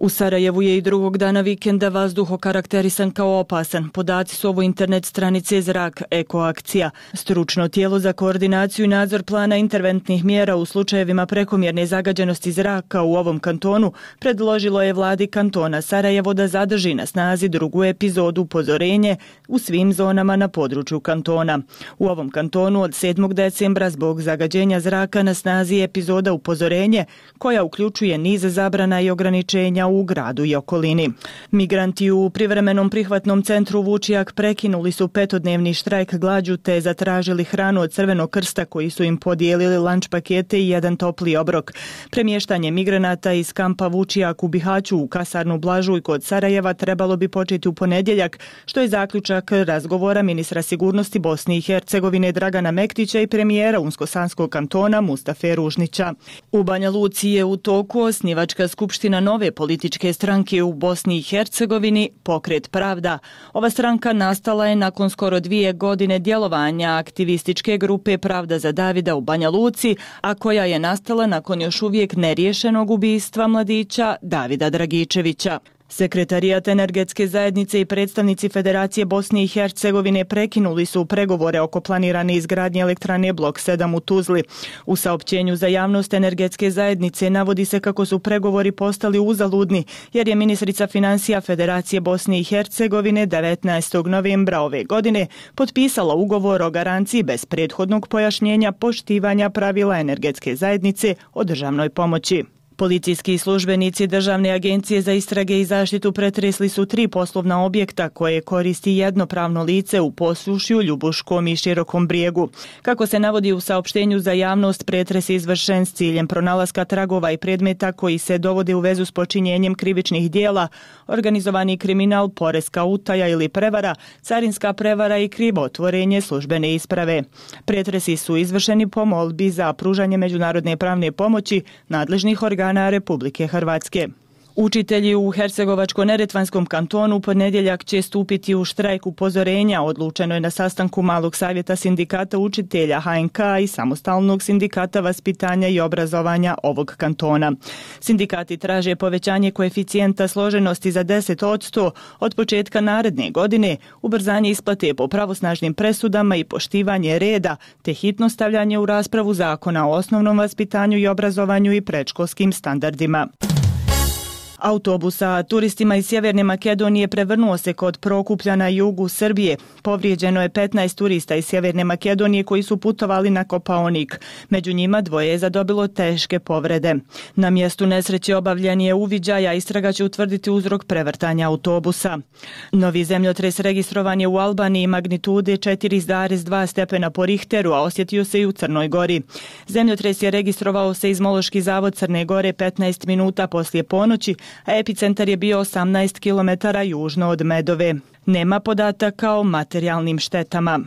U Sarajevu je i drugog dana vikenda vazduh okarakterisan kao opasan. Podaci su ovo internet stranice Zrak Ekoakcija. Stručno tijelo za koordinaciju i nadzor plana interventnih mjera u slučajevima prekomjerne zagađenosti zraka u ovom kantonu predložilo je vladi kantona Sarajevo da zadrži na snazi drugu epizodu upozorenje u svim zonama na području kantona. U ovom kantonu od 7. decembra zbog zagađenja zraka na snazi je epizoda upozorenje koja uključuje niz zabrana i ograničenja u gradu i okolini. Migranti u privremenom prihvatnom centru Vučijak prekinuli su petodnevni štrajk glađu te zatražili hranu od Crvenog krsta koji su im podijelili lanč pakete i jedan topli obrok. Premještanje migranata iz kampa Vučijak u Bihaću u kasarnu Blažu i kod Sarajeva trebalo bi početi u ponedjeljak, što je zaključak razgovora ministra sigurnosti Bosne i Hercegovine Dragana Mektića i premijera Unskosanskog kantona Mustafe Ružnića. U Banja Luci je u toku osnivačka skupština nove politike političke stranke u Bosni i Hercegovini, Pokret Pravda. Ova stranka nastala je nakon skoro dvije godine djelovanja aktivističke grupe Pravda za Davida u Banja Luci, a koja je nastala nakon još uvijek neriješenog ubistva mladića Davida Dragičevića. Sekretarijat energetske zajednice i predstavnici Federacije Bosne i Hercegovine prekinuli su pregovore oko planirane izgradnje elektrane Blok 7 u Tuzli. U saopćenju za javnost energetske zajednice navodi se kako su pregovori postali uzaludni, jer je ministrica financija Federacije Bosne i Hercegovine 19. novembra ove godine potpisala ugovor o garanciji bez prethodnog pojašnjenja poštivanja pravila energetske zajednice o državnoj pomoći. Policijski službenici Državne agencije za istrage i zaštitu pretresli su tri poslovna objekta koje koristi jedno pravno lice u posušju, Ljubuškom i Širokom brijegu. Kako se navodi u saopštenju za javnost, pretres je izvršen s ciljem pronalaska tragova i predmeta koji se dovode u vezu s počinjenjem krivičnih dijela, organizovani kriminal, poreska utaja ili prevara, carinska prevara i krivo otvorenje službene isprave. Pretresi su izvršeni po molbi za pružanje međunarodne pravne pomoći nadležnih organa organa Republike Hrvatske. Učitelji u Hercegovačko-Neretvanskom kantonu ponedjeljak će stupiti u štrajk upozorenja. Odlučeno je na sastanku Malog savjeta sindikata učitelja HNK i samostalnog sindikata vaspitanja i obrazovanja ovog kantona. Sindikati traže povećanje koeficijenta složenosti za 10% od početka naredne godine, ubrzanje isplate po pravosnažnim presudama i poštivanje reda, te hitno stavljanje u raspravu zakona o osnovnom vaspitanju i obrazovanju i prečkolskim standardima. Autobusa turistima iz Sjeverne Makedonije prevrnuo se kod Prokuplja na jugu Srbije. Povrijeđeno je 15 turista iz Sjeverne Makedonije koji su putovali na Kopaonik. Među njima dvoje je zadobilo teške povrede. Na mjestu nesreće obavljen je uviđaj, a istraga će utvrditi uzrok prevrtanja autobusa. Novi zemljotres registrovan je u Albaniji magnitude 4,2 stepena po Richteru, a osjetio se i u Crnoj gori. Zemljotres je registrovao se izmološki zavod Crne gore 15 minuta poslije ponoći, a epicentar je bio 18 km južno od Medove. Nema podataka o materijalnim štetama.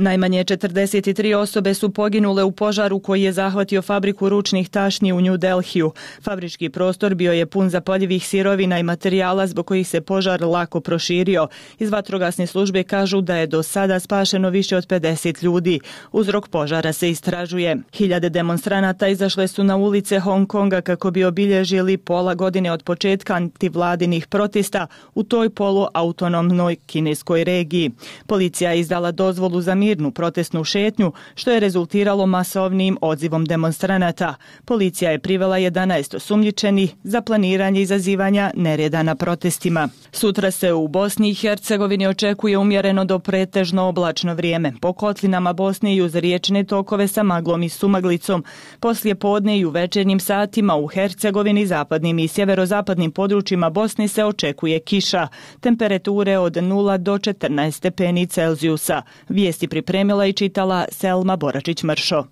Najmanje 43 osobe su poginule u požaru koji je zahvatio fabriku ručnih tašnji u New Delhiju. Fabrički prostor bio je pun zapaljivih sirovina i materijala zbog kojih se požar lako proširio. Iz vatrogasne službe kažu da je do sada spašeno više od 50 ljudi. Uzrok požara se istražuje. Hiljade demonstranata izašle su na ulice Hong Konga kako bi obilježili pola godine od početka antivladinih protesta u toj poluautonomnoj kineskoj regiji. Policija je izdala dozvolu za mir mirnu protestnu šetnju, što je rezultiralo masovnim odzivom demonstranata. Policija je privela 11 osumljičeni za planiranje izazivanja nereda na protestima. Sutra se u Bosni i Hercegovini očekuje umjereno do pretežno oblačno vrijeme. Po kotlinama Bosne i uz riječne tokove sa maglom i sumaglicom. Poslije podne i u večernjim satima u Hercegovini, zapadnim i sjeverozapadnim područjima Bosne se očekuje kiša. Temperature od 0 do 14 stepeni Celzijusa. Vijesti pri pripremila i čitala Selma Boračić-Mršo.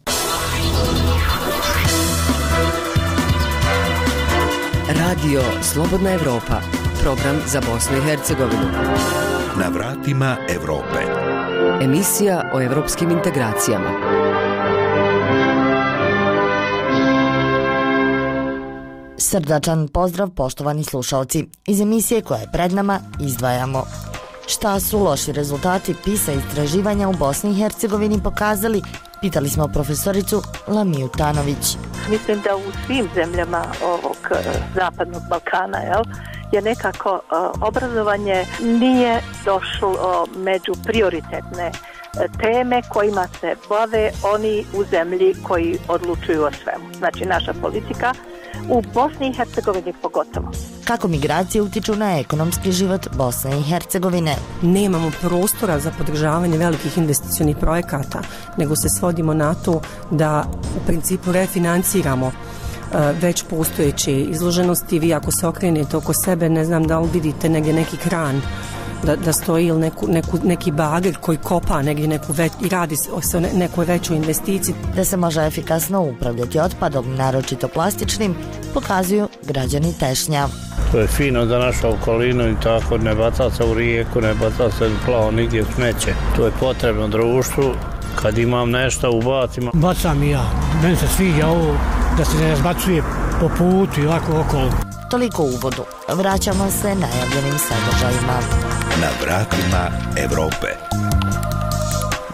Radio Slobodna Evropa, program za Bosnu i Hercegovinu. Na vratima Evrope. Emisija o evropskim integracijama. Srdačan pozdrav poštovani slušalci. Iz emisije koja je pred nama izdvajamo. Šta su loši rezultati PISA istraživanja u Bosni i Hercegovini pokazali? Pitali smo profesoricu Lamiju Tanović. Mislim da u svim zemljama ovog e, zapadnog Balkana jel, je nekako uh, obrazovanje nije došlo e, među prioritetne teme kojima se bave oni u zemlji koji odlučuju o svemu. Znači naša politika u Bosni i Hercegovini pogotovo. Kako migracije utiču na ekonomski život Bosne i Hercegovine? Nemamo prostora za podržavanje velikih investicionih projekata, nego se svodimo na to da u principu refinanciramo e, već postojeće izloženosti. Vi ako se okrenete oko sebe, ne znam da li vidite negdje neki kran da, da stoji ili neku, neku, neki bager koji kopa negdje neku već, i radi se o nekoj većoj investiciji. Da se može efikasno upravljati otpadom, naročito plastičnim, pokazuju građani Tešnja. To je fino za našu okolinu i tako ne baca se u rijeku, ne baca se u plavo, nigdje smeće. To je potrebno društvu, kad imam nešto ubacim. Bacam i ja, meni se sviđa ovo da se ne razbacuje po putu i ovako okolo. Toliko u uvodu. Vraćamo se najavljenim sadržajima. Na vratima Evrope.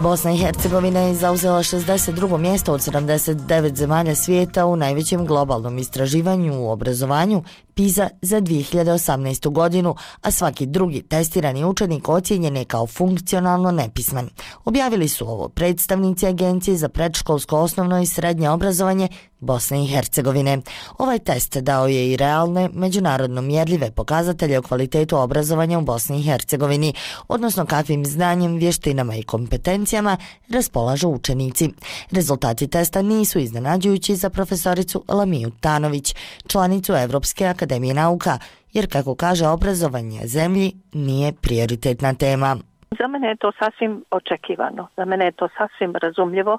Bosna i Hercegovina je zauzela 62. mjesto od 79 zemalja svijeta u najvećem globalnom istraživanju u obrazovanju PISA za 2018. godinu, a svaki drugi testirani učenik ocijenjen je kao funkcionalno nepismen. Objavili su ovo predstavnici Agencije za predškolsko osnovno i srednje obrazovanje Bosne i Hercegovine. Ovaj test dao je i realne, međunarodno mjerljive pokazatelje o kvalitetu obrazovanja u Bosni i Hercegovini, odnosno kakvim znanjem, vještinama i kompetencijama raspolažu učenici. Rezultati testa nisu iznenađujući za profesoricu Lamiju Tanović, članicu Evropske akademije nauka, jer kako kaže obrazovanje zemlji nije prioritetna tema. Za mene je to sasvim očekivano, za mene je to sasvim razumljivo,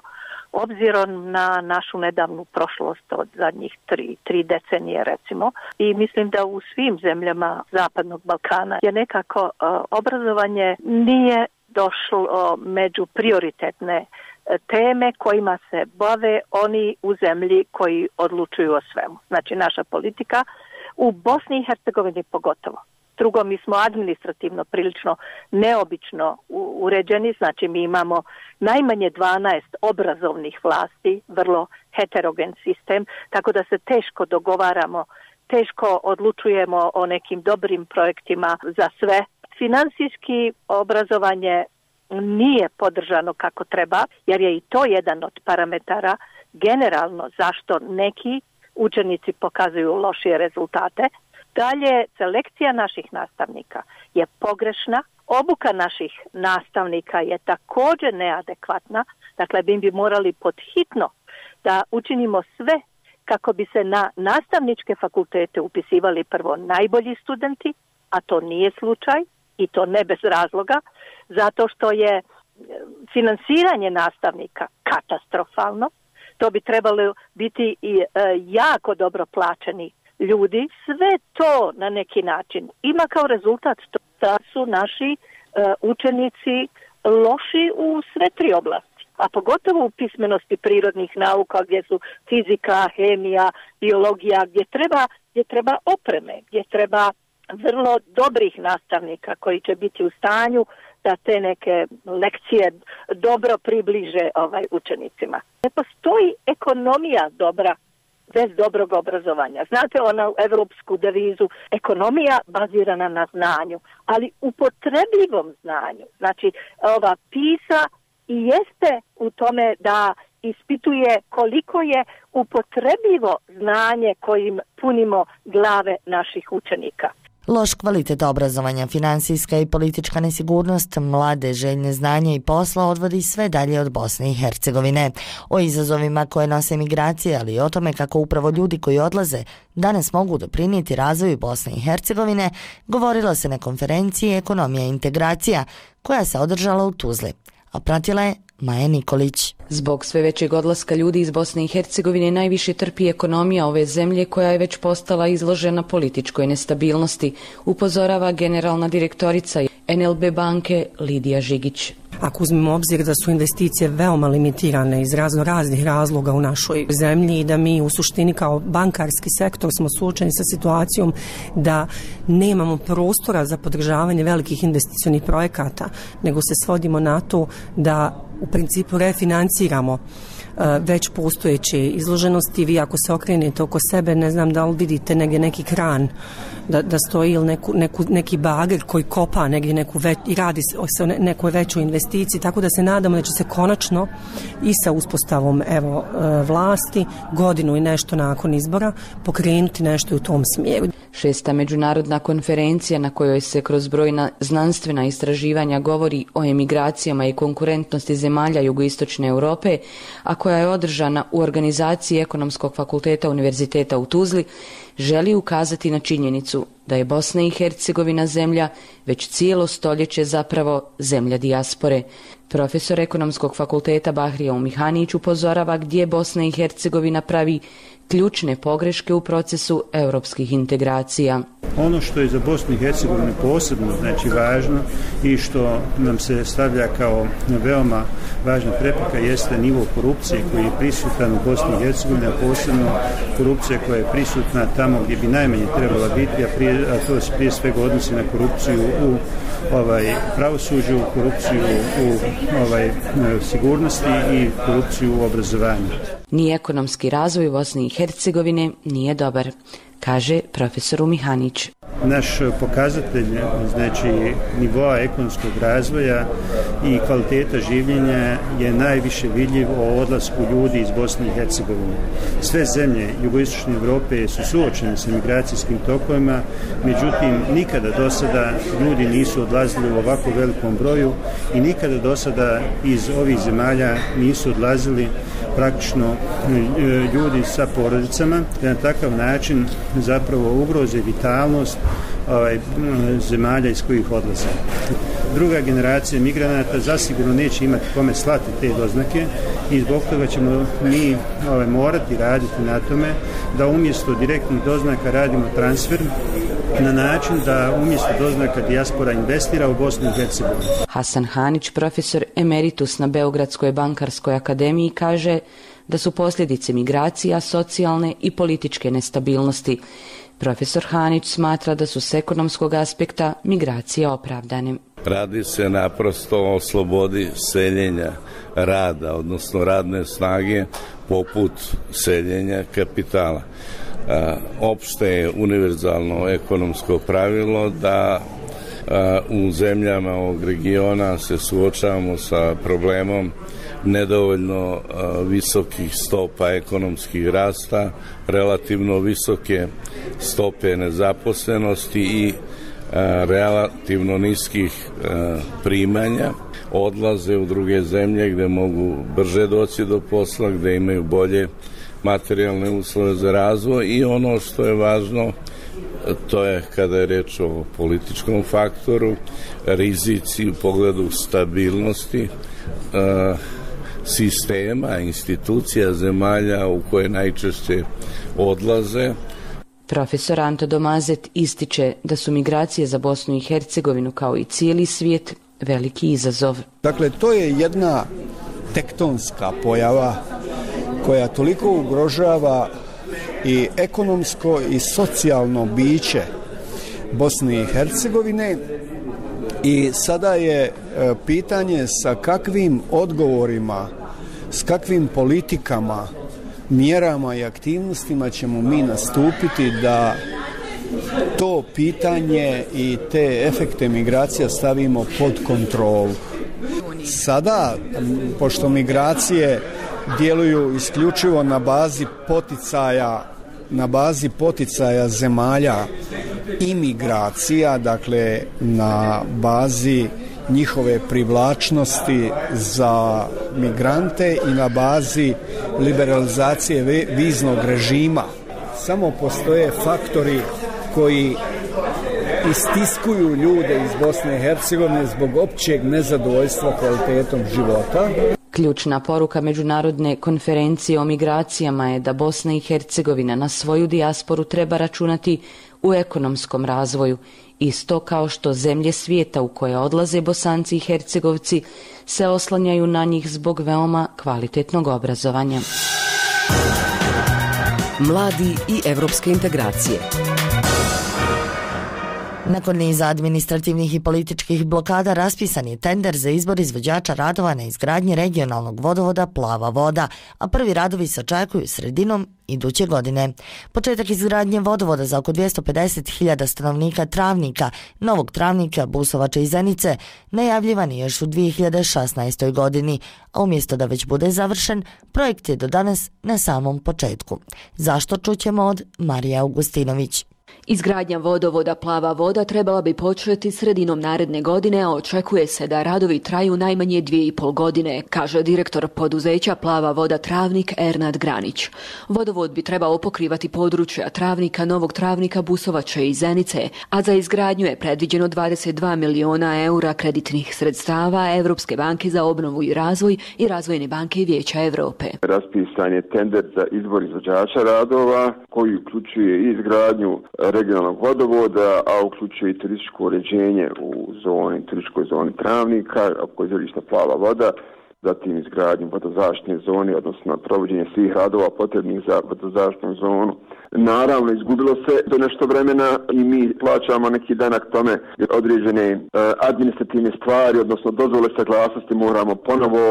obzirom na našu nedavnu prošlost od zadnjih tri, tri decenije recimo i mislim da u svim zemljama Zapadnog Balkana je nekako uh, obrazovanje nije došlo e, među prioritetne e, teme kojima se bave oni u zemlji koji odlučuju o svemu. Znači naša politika u Bosni i Hercegovini pogotovo. Drugo, mi smo administrativno prilično neobično uređeni, znači mi imamo najmanje 12 obrazovnih vlasti, vrlo heterogen sistem, tako da se teško dogovaramo, teško odlučujemo o nekim dobrim projektima za sve. Finansijski obrazovanje nije podržano kako treba, jer je i to jedan od parametara generalno zašto neki učenici pokazuju lošije rezultate. Dalje, selekcija naših nastavnika je pogrešna, obuka naših nastavnika je također neadekvatna, dakle bi bi morali podhitno da učinimo sve kako bi se na nastavničke fakultete upisivali prvo najbolji studenti, a to nije slučaj i to ne bez razloga, zato što je eh, finansiranje nastavnika katastrofalno, to bi trebalo biti i e, jako dobro plaćeni ljudi. Sve to na neki način ima kao rezultat to da su naši e, učenici loši u sve tri oblasti. A pogotovo u pismenosti prirodnih nauka gdje su fizika, hemija, biologija, gdje treba, gdje treba opreme, gdje treba vrlo dobrih nastavnika koji će biti u stanju da te neke lekcije dobro približe ovaj učenicima. Ne postoji ekonomija dobra bez dobrog obrazovanja. Znate ona evropsku devizu, ekonomija bazirana na znanju, ali upotrebljivom znanju. Znači, ova PISA i jeste u tome da ispituje koliko je upotrebljivo znanje kojim punimo glave naših učenika. Loš kvalitet obrazovanja, finansijska i politička nesigurnost, mlade željne znanja i posla odvodi sve dalje od Bosne i Hercegovine. O izazovima koje nose migracije, ali i o tome kako upravo ljudi koji odlaze danas mogu doprinijeti razvoju Bosne i Hercegovine, govorilo se na konferenciji Ekonomija i integracija koja se održala u Tuzli, a pratila je Maja Nikolić. Zbog sve većeg odlaska ljudi iz Bosne i Hercegovine najviše trpi ekonomija ove zemlje koja je već postala izložena političkoj nestabilnosti, upozorava generalna direktorica NLB banke Lidija Žigić. Ako uzmemo obzir da su investicije veoma limitirane iz razno raznih razloga u našoj zemlji i da mi u suštini kao bankarski sektor smo suočeni sa situacijom da nemamo prostora za podržavanje velikih investicionih projekata, nego se svodimo na to da u principu refinanciramo E, već postojeće izloženosti. Vi ako se okrenete oko sebe, ne znam da li vidite negdje neki kran da, da stoji ili neku, neku, neki bager koji kopa negdje neku već, i radi se o nekoj većoj investiciji, tako da se nadamo da će se konačno i sa uspostavom evo, e, vlasti godinu i nešto nakon izbora pokrenuti nešto u tom smjeru. Šesta međunarodna konferencija na kojoj se kroz brojna znanstvena istraživanja govori o emigracijama i konkurentnosti zemalja jugoistočne Europe, a koja je održana u organizaciji Ekonomskog fakulteta Univerziteta u Tuzli, želi ukazati na činjenicu da je Bosna i Hercegovina zemlja već cijelo stoljeće zapravo zemlja dijaspore. Profesor Ekonomskog fakulteta Bahrija Umihanić upozorava gdje Bosna i Hercegovina pravi ključne pogreške u procesu europskih integracija. Ono što je za Bosnu i Hercegovinu posebno znači važno i što nam se stavlja kao veoma važna prepreka jeste nivo korupcije koji je prisutan u Bosni i Hercegovini, a posebno korupcija koja je prisutna tamo gdje bi najmanje trebala biti, a, prije, a to se prije svega odnosi na korupciju u ovaj pravosuđu, korupciju u ovaj sigurnosti i korupciju u obrazovanju. Ni ekonomski razvoj Bosne i Hercegovine nije dobar kaže profesor Mihanić. Naš pokazatelj znači nivoa ekonomskog razvoja i kvaliteta življenja je najviše vidljiv o odlasku ljudi iz Bosne i Hercegovine. Sve zemlje jugoistočne Evrope su suočene sa migracijskim tokovima, međutim nikada do sada ljudi nisu odlazili u ovako velikom broju i nikada do sada iz ovih zemalja nisu odlazili praktično e, ljudi sa porodicama, na takav način zapravo ugroze vitalnost ovaj, zemalja iz kojih odlaze. Druga generacija migranata zasigurno neće imati kome slati te doznake i zbog toga ćemo mi ovaj, morati raditi na tome da umjesto direktnih doznaka radimo transfer na način da umjesto doznaka dijaspora investira u Bosnu i Hercegovini. Hasan Hanić, profesor emeritus na Beogradskoj bankarskoj akademiji, kaže da su posljedice migracija, socijalne i političke nestabilnosti. Profesor Hanić smatra da su s ekonomskog aspekta migracije opravdane. Radi se naprosto o slobodi seljenja rada, odnosno radne snage, poput seljenja kapitala. Opšte je univerzalno ekonomsko pravilo da u zemljama ovog regiona se suočavamo sa problemom nedovoljno visokih stopa ekonomskih rasta, relativno visoke stope nezaposlenosti i relativno niskih primanja. Odlaze u druge zemlje gde mogu brže doći do posla, gde imaju bolje materijalne uslove za razvoj i ono što je važno to je kada je reč o političkom faktoru, rizici u pogledu stabilnosti, sistema, institucija, zemalja u koje najčešće odlaze. Profesor Anto Domazet ističe da su migracije za Bosnu i Hercegovinu kao i cijeli svijet veliki izazov. Dakle, to je jedna tektonska pojava koja toliko ugrožava i ekonomsko i socijalno biće Bosne i Hercegovine i sada je e, pitanje sa kakvim odgovorima s kakvim politikama, mjerama i aktivnostima ćemo mi nastupiti da to pitanje i te efekte migracija stavimo pod kontrolu. Sada, pošto migracije djeluju isključivo na bazi poticaja na bazi poticaja zemalja imigracija, dakle na bazi njihove privlačnosti za migrante i na bazi liberalizacije viznog režima. Samo postoje faktori koji istiskuju ljude iz Bosne i Hercegovine zbog općeg nezadovoljstva kvalitetom života. Ključna poruka međunarodne konferencije o migracijama je da Bosna i Hercegovina na svoju dijasporu treba računati u ekonomskom razvoju, isto kao što zemlje svijeta u koje odlaze Bosanci i Hercegovci se oslanjaju na njih zbog veoma kvalitetnog obrazovanja. Mladi i evropske integracije. Nakon niza administrativnih i političkih blokada raspisan je tender za izbor izvođača radova na izgradnji regionalnog vodovoda Plava voda, a prvi radovi se očekuju sredinom iduće godine. Početak izgradnje vodovoda za oko 250.000 stanovnika Travnika, Novog Travnika, Busovača i Zenice, najavljivan je još u 2016. godini, a umjesto da već bude završen, projekt je do danas na samom početku. Zašto čućemo od Marija Augustinović? Izgradnja vodovoda Plava voda trebala bi početi sredinom naredne godine, a očekuje se da radovi traju najmanje dvije i pol godine, kaže direktor poduzeća Plava voda Travnik Ernad Granić. Vodovod bi trebao pokrivati područja Travnika, Novog Travnika, Busovače i Zenice, a za izgradnju je predviđeno 22 miliona eura kreditnih sredstava Evropske banke za obnovu i razvoj i Razvojne banke Vijeća Evrope. Raspisan je tender za izbor izvođača radova koji uključuje izgradnju regionalnog vodovoda, a uključuje i turističko uređenje u zoni, turističkoj zoni Travnika, ako je zelišta plava voda, zatim izgradnju vodozaštne zone, odnosno provođenje svih radova potrebnih za vodozaštnu zonu. Naravno, izgubilo se do nešto vremena i mi plaćamo neki danak tome određene eh, administrativne stvari, odnosno dozvole saglasnosti moramo ponovo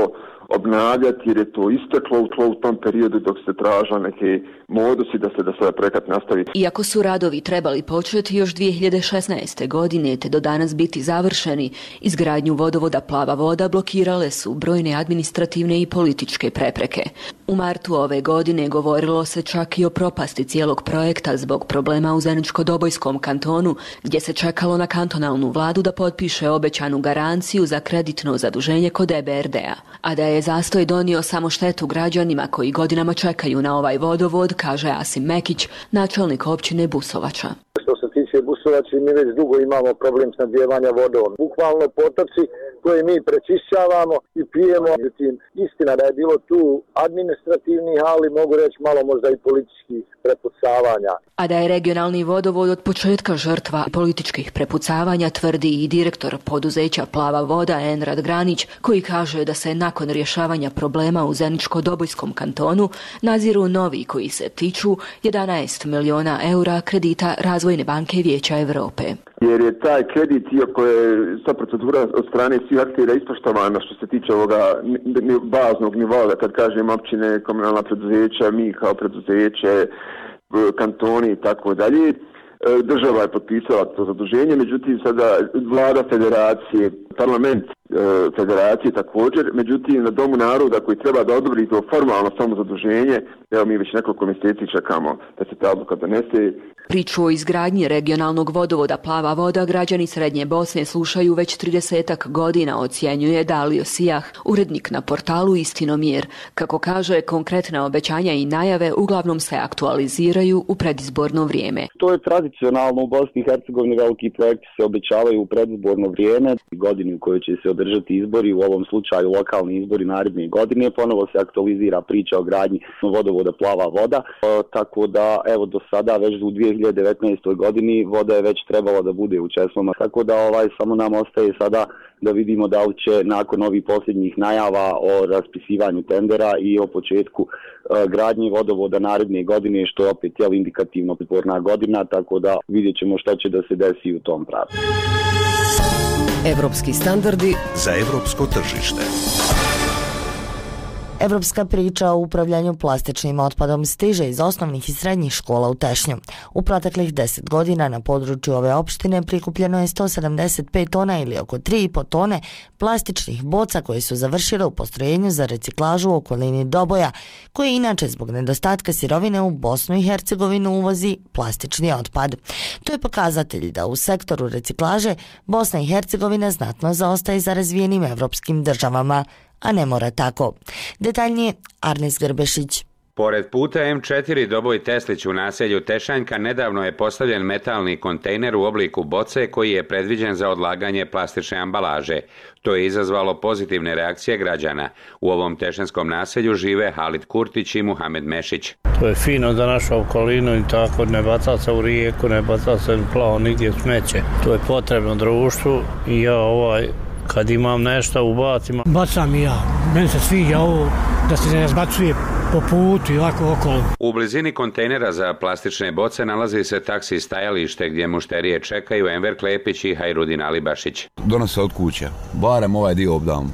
obnavljati jer je to isteklo u, tlo, u tom periodu dok se traža neke modusi da se da sada projekat nastavi. Iako su radovi trebali početi još 2016. godine te do danas biti završeni, izgradnju vodovoda Plava voda blokirale su brojne administrativne i političke prepreke. U martu ove godine govorilo se čak i o propasti cijelog projekta zbog problema u Zeničko-Dobojskom kantonu, gdje se čekalo na kantonalnu vladu da potpiše obećanu garanciju za kreditno zaduženje kod EBRD-a. A da je zastoj donio samo štetu građanima koji godinama čekaju na ovaj vodovod, kaže Asim Mekić, načelnik općine Busovača. Što se tiče Busovača, mi već dugo imamo problem snadjevanja vodom. Bukvalno potoci koje mi prečišćavamo i pijemo. Međutim, istina da je bilo tu administrativni, ali mogu reći malo možda i politički prepucavanja. A da je regionalni vodovod od početka žrtva političkih prepucavanja, tvrdi i direktor poduzeća Plava voda Enrad Granić, koji kaže da se nakon rješavanja problema u Zeničko-Dobojskom kantonu naziru novi koji se tiču 11 miliona eura kredita Razvojne banke Vijeća Evrope. Jer je taj kredit, iako je sva procedura od strane svih aktira ispoštovana što se tiče ovoga baznog nivoa, kad kažem općine, komunalna preduzeća, mi kao preduzeće, e, kantoni i tako dalje, e, država je potpisala to zaduženje, međutim sada vlada federacije, parlament federacije također, međutim na Domu naroda koji treba da odobri to formalno samo zaduženje, evo mi već nekoliko mjeseci čekamo da se ta odluka donese. Priču o izgradnji regionalnog vodovoda Plava voda građani Srednje Bosne slušaju već 30 godina, ocjenjuje Dalio Sijah, urednik na portalu Istinomir. Kako kaže, konkretne obećanja i najave uglavnom se aktualiziraju u predizborno vrijeme. To je tradicionalno u Bosni i Hercegovini, veliki projekti se obećavaju u predizborno vrijeme, godini u kojoj će se održati izbori, u ovom slučaju lokalni izbori naredne godine, ponovo se aktualizira priča o gradnji vodovoda plava voda, e, tako da evo do sada već u 2019. godini voda je već trebala da bude u Česloma, tako da ovaj samo nam ostaje sada da vidimo da li će nakon ovih posljednjih najava o raspisivanju tendera i o početku e, gradnje vodovoda naredne godine, što je opet jel, indikativno priporna godina, tako da vidjet ćemo šta će da se desi u tom pravu. Evropski standardi za evropsko tržište. Evropska priča o upravljanju plastičnim otpadom stiže iz osnovnih i srednjih škola u Tešnju. U proteklih 10 godina na području ove opštine prikupljeno je 175 tona ili oko 3,5 tone plastičnih boca koje su završile u postrojenju za reciklažu u okolini Doboja, koje inače zbog nedostatka sirovine u Bosnu i Hercegovinu uvozi plastični otpad. To je pokazatelj da u sektoru reciklaže Bosna i Hercegovina znatno zaostaje za razvijenim evropskim državama a ne mora tako. Detaljnije, Arnes Grbešić. Pored puta M4 Doboj Teslić u naselju Tešanjka nedavno je postavljen metalni kontejner u obliku boce koji je predviđen za odlaganje plastične ambalaže. To je izazvalo pozitivne reakcije građana. U ovom tešanskom naselju žive Halit Kurtić i Muhamed Mešić. To je fino za našu okolinu i tako ne baca se u rijeku, ne baca se u plavo, nigdje smeće. To je potrebno društvu i ja ovaj kad imam nešto ubacim. Bacam i ja. Meni se sviđa ovo da se ne razbacuje po putu i ovako okolo. U blizini kontejnera za plastične boce nalazi se taksi stajalište gdje mušterije čekaju Enver Klepić i Hajrudin Alibašić. Donose od kuća, barem ovaj dio obdam.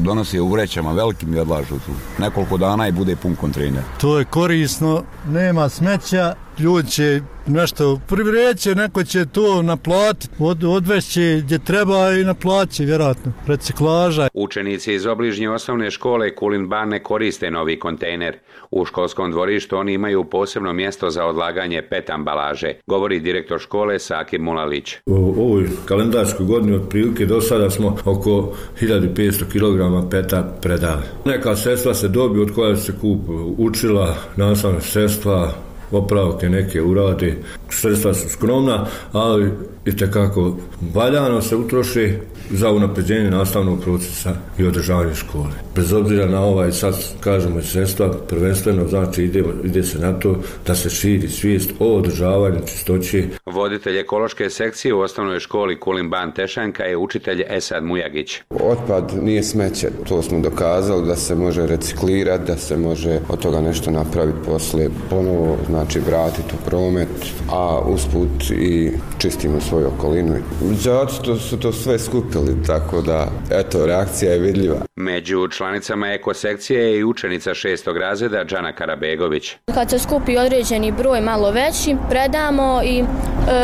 Donose u vrećama velikim i odlažu tu. Nekoliko dana i bude pun kontejner. To je korisno, nema smeća, ljudi će nešto privreće, neko će to naplatiti, od, odvešće gdje treba i naplaće, vjerojatno, reciklaža. Učenici iz obližnje osnovne škole Kulin Ban ne koriste novi kontejner. U školskom dvorištu oni imaju posebno mjesto za odlaganje pet ambalaže, govori direktor škole Saki Mulalić. U ovoj kalendarskoj godini od prilike do sada smo oko 1500 kg peta predali. Neka sredstva se dobiju od koja se kup učila, nastavna sredstva, opravke neke urade. sredstva su skromna, ali i tekako valjano se utroši za unapređenje nastavnog procesa i održavanje škole. Bez obzira na ovaj, sad kažemo, sredstva, prvenstveno znači ide, ide se na to da se širi svijest o održavanju čistoće. Voditelj ekološke sekcije u osnovnoj školi Kulim Ban Tešanka je učitelj Esad Mujagić. Otpad nije smeće, to smo dokazali da se može reciklirati, da se može od toga nešto napraviti posle ponovo, znači vratiti u promet, a usput i čistimo svoju okolinu. Zato su to sve skupili, tako da, eto, reakcija je vidljiva. Među članicama ekosekcije je i učenica šestog razreda Džana Karabegović. Kad se skupi određeni broj malo veći, predamo i e,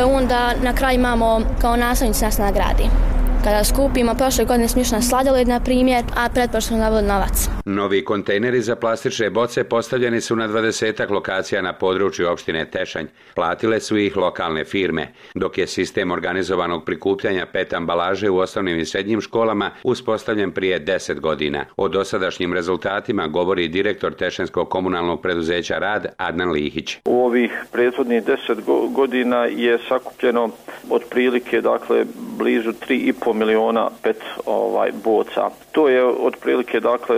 onda na kraju imamo kao naslovnicu nas nagradi kada skupimo prošle godine smišna sladoled, na primjer, a pretpošle smo navod novac. Novi kontejneri za plastične boce postavljeni su na 20 lokacija na području opštine Tešanj. Platile su ih lokalne firme, dok je sistem organizovanog prikupljanja pet ambalaže u osnovnim i srednjim školama uspostavljen prije 10 godina. O dosadašnjim rezultatima govori direktor Tešanskog komunalnog preduzeća Rad Adnan Lihić. U ovih prethodnih 10 godina je sakupljeno otprilike dakle blizu 3,5 miliona pet ovaj boca. To je otprilike dakle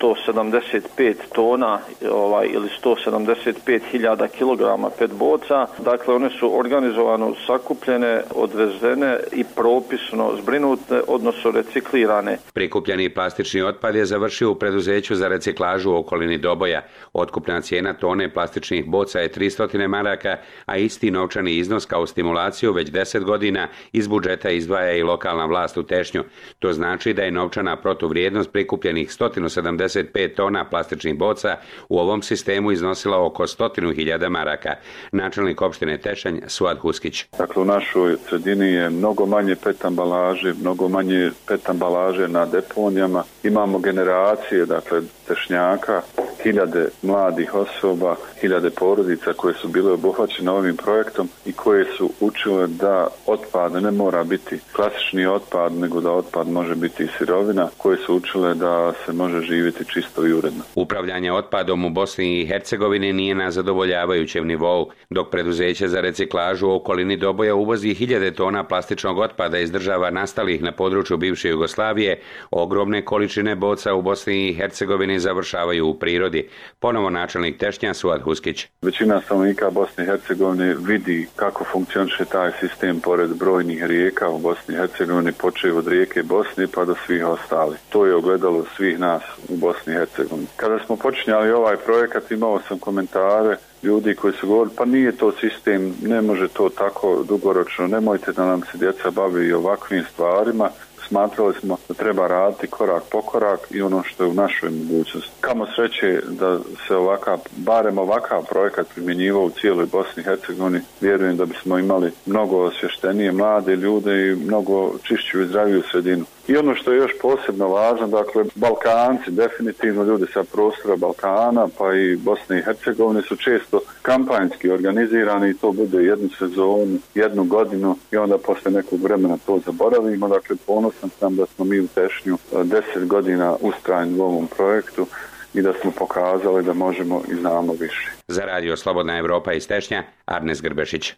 175 tona ovaj ili 175.000 kg pet boca. Dakle one su organizovano sakupljene, odvezene i propisno zbrinute, odnosno reciklirane. Prikupljeni plastični otpad je završio u preduzeću za reciklažu u okolini Doboja. Otkupna cijena tone plastičnih boca je 300 maraka, a isti novčani iznos kao stimulaciju već 10 godina iz budžeta izdvaja i lokalna vlast u Tešnju. To znači da je novčana protuvrijednost prikupljenih 175 tona plastičnih boca u ovom sistemu iznosila oko 100.000 maraka. Načelnik opštine Tešanj, Suad Huskić. Dakle, u našoj sredini je mnogo manje pet ambalaže, mnogo manje pet ambalaže na deponijama. Imamo generacije, dakle, tešnjaka, hiljade mladih osoba, hiljade porodica koje su bile obuhvaćene ovim projektom i koje su učile da otpad ne mora biti klasični otpad, nego da otpad može biti i sirovina, koje su učile da se može živjeti čisto i uredno. Upravljanje otpadom u Bosni i Hercegovini nije na zadovoljavajućem nivou, dok preduzeće za reciklažu u okolini Doboja uvozi hiljade tona plastičnog otpada iz država nastalih na području bivše Jugoslavije, ogromne količine boca u Bosni i Hercegovini završavaju u prirodi. Ponovo načelnik Tešnja Suad Huskić. Većina stanovnika Bosne i Hercegovine vidi kako funkcioniše taj sistem pored brojnih rijeka u Bosni i Hercegovini, počeo od rijeke Bosne pa do svih ostali. To je ogledalo svih nas u Bosni i Hercegovini. Kada smo počinjali ovaj projekat imao sam komentare ljudi koji su govorili pa nije to sistem, ne može to tako dugoročno, nemojte da nam se djeca bavi ovakvim stvarima smatrali smo da treba raditi korak po korak i ono što je u našoj mogućnosti. Kamo sreće da se ovakav, barem ovakav projekat primjenjivao u cijeloj Bosni i Hercegovini, vjerujem da bismo imali mnogo osvještenije mlade ljude i mnogo čišću i zdraviju sredinu. I ono što je još posebno važno, dakle, Balkanci, definitivno ljudi sa prostora Balkana, pa i Bosne i Hercegovine su često kampanjski organizirani i to bude jednu sezonu, jednu godinu i onda posle nekog vremena to zaboravimo. Dakle, ponosan sam da smo mi u Tešnju deset godina ustrajni u ovom projektu i da smo pokazali da možemo i znamo više. Za radio Slobodna Evropa iz Tešnja, Arnes Grbešić.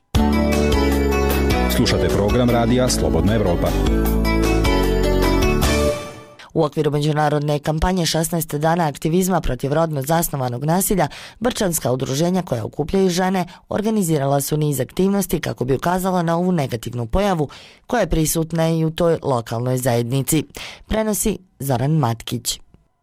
Slušate program radija Slobodna Evropa. U okviru međunarodne kampanje 16 dana aktivizma protiv rodno zasnovanog nasilja, Brčanska udruženja koja okupljaju žene organizirala su niz aktivnosti kako bi ukazala na ovu negativnu pojavu koja je prisutna i u toj lokalnoj zajednici. Prenosi Zoran Matkić.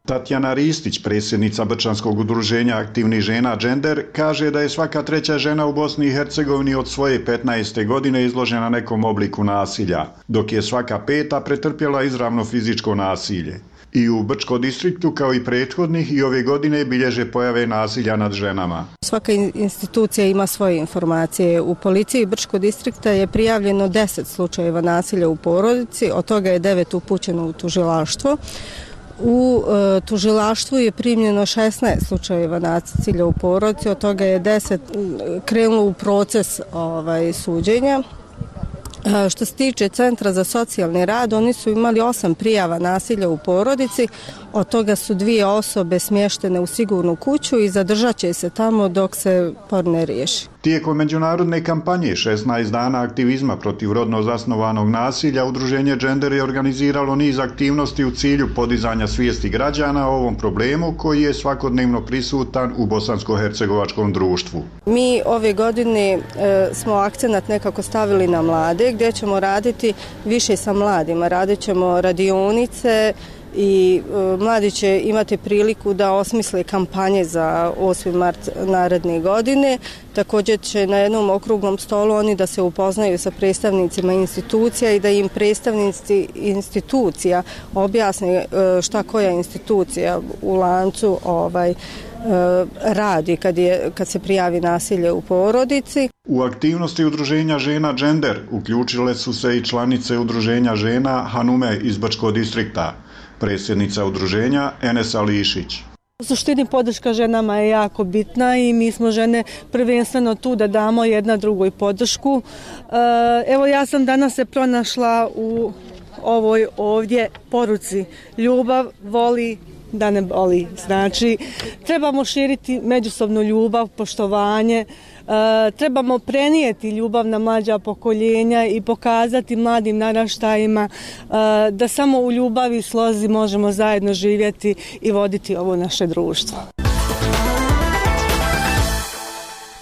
Tatjana Ristić, predsjednica Brčanskog udruženja aktivnih žena Gender, kaže da je svaka treća žena u Bosni i Hercegovini od svoje 15. godine izložena nekom obliku nasilja, dok je svaka peta pretrpjela izravno fizičko nasilje. I u Brčko distriktu, kao i prethodnih, i ove godine bilježe pojave nasilja nad ženama. Svaka institucija ima svoje informacije. U policiji Brčko distrikta je prijavljeno 10 slučajeva nasilja u porodici, od toga je 9 upućeno u tužilaštvo. U e, tužilaštvu je primljeno 16 slučajeva nasilja u porodici, od toga je 10 krenulo u proces ovaj, suđenja. E, što se tiče Centra za socijalni rad, oni su imali osam prijava nasilja u porodici, od toga su dvije osobe smještene u sigurnu kuću i zadržat će se tamo dok se por ne riješi. Tijekom međunarodne kampanje 16 dana aktivizma protiv rodno zasnovanog nasilja, Udruženje Gender je organiziralo niz aktivnosti u cilju podizanja svijesti građana o ovom problemu koji je svakodnevno prisutan u bosansko-hercegovačkom društvu. Mi ove godine e, smo akcenat nekako stavili na mlade gdje ćemo raditi više sa mladima. Radit ćemo radionice, i e, mladi će imati priliku da osmisle kampanje za 8. mart naredne godine. Također će na jednom okruglom stolu oni da se upoznaju sa predstavnicima institucija i da im predstavnici institucija objasne e, šta koja institucija u lancu ovaj e, radi kad, je, kad se prijavi nasilje u porodici. U aktivnosti udruženja žena Gender uključile su se i članice udruženja žena Hanume iz Bačko distrikta predsjednica udruženja Enesa Lišić. U suštini podrška ženama je jako bitna i mi smo žene prvenstveno tu da damo jedna drugoj podršku. E, evo ja sam danas se pronašla u ovoj ovdje poruci. Ljubav voli da ne boli. Znači, trebamo širiti međusobnu ljubav, poštovanje, E, trebamo prenijeti ljubav na mlađa pokoljenja i pokazati mladim naraštajima e, da samo u ljubavi i slozi možemo zajedno živjeti i voditi ovo naše društvo.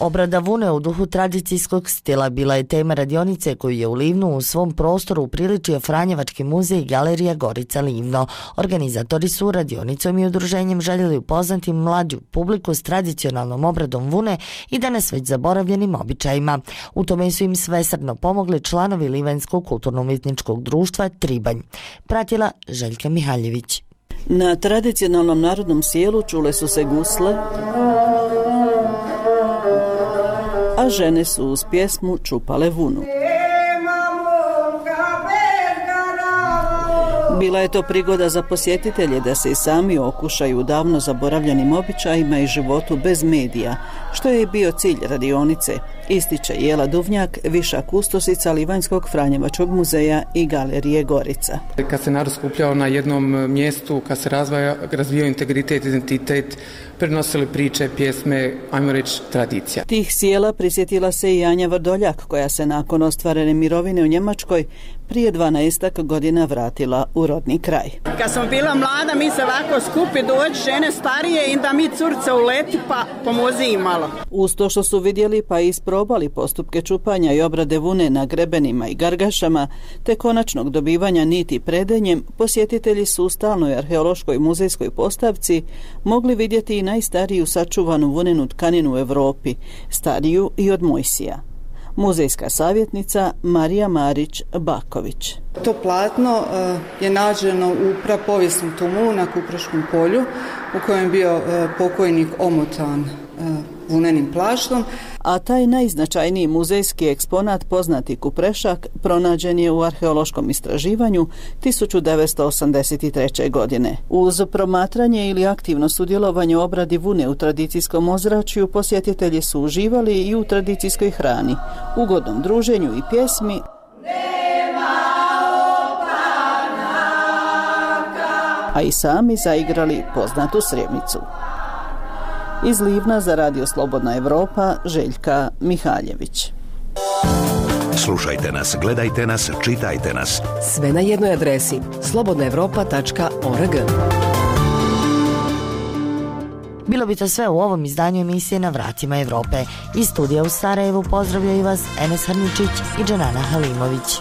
Obrada vune u duhu tradicijskog stila bila je tema radionice koju je u Livnu u svom prostoru upriličio Franjevački muzej i galerija Gorica Livno. Organizatori su radionicom i udruženjem željeli upoznati mlađu publiku s tradicionalnom obradom vune i danas već zaboravljenim običajima. U tome su im svesrdno pomogli članovi Livenskog kulturno-umjetničkog društva Tribanj. Pratila Željka Mihaljević. Na tradicionalnom narodnom sjelu čule su se gusle, žene su uz pjesmu čupale vunu. Bila je to prigoda za posjetitelje da se i sami okušaju davno zaboravljenim običajima i životu bez medija, što je bio cilj radionice, ističe Jela Duvnjak, viša kustosica Livanjskog Franjevačkog muzeja i galerije Gorica. Kad se narod skupljao na jednom mjestu, kad se razvaja, razvijao integritet, identitet, prenosili priče, pjesme, ajmo reći, tradicija. Tih sjela prisjetila se i Anja Vrdoljak, koja se nakon ostvarene mirovine u Njemačkoj prije 12 godina vratila u rodni kraj. Kad sam bila mlada, mi se ovako skupi doći žene starije i da mi curce uleti pa pomozi im malo. Uz to što su vidjeli pa i probali postupke čupanja i obrade vune na grebenima i gargašama, te konačnog dobivanja niti predenjem, posjetitelji su u stalnoj arheološkoj muzejskoj postavci mogli vidjeti i najstariju sačuvanu vunenu tkaninu u Evropi, stariju i od Mojsija muzejska savjetnica Marija Marić Baković. To platno e, je nađeno u prapovijesnom tumulu na Kupraškom polju u kojem je bio e, pokojnik omotan e, vunenim plaštom. A taj najznačajniji muzejski eksponat poznati Kuprešak pronađen je u arheološkom istraživanju 1983. godine. Uz promatranje ili aktivno sudjelovanje u obradi vune u tradicijskom ozračju posjetitelji su uživali i u tradicijskoj hrani, ugodnom druženju i pjesmi. a i sami zaigrali poznatu sremicu. Iz Livna za Radio Slobodna Evropa, Željka Mihaljević. Slušajte nas, gledajte nas, čitajte nas. Sve na jednoj adresi slobodnaevropa.org. Bilo bi to sve u ovom izdanju emisije na vratima Evrope. Iz studija u Sarajevu pozdravljaju vas Enes Harničić i Džanana Halimović.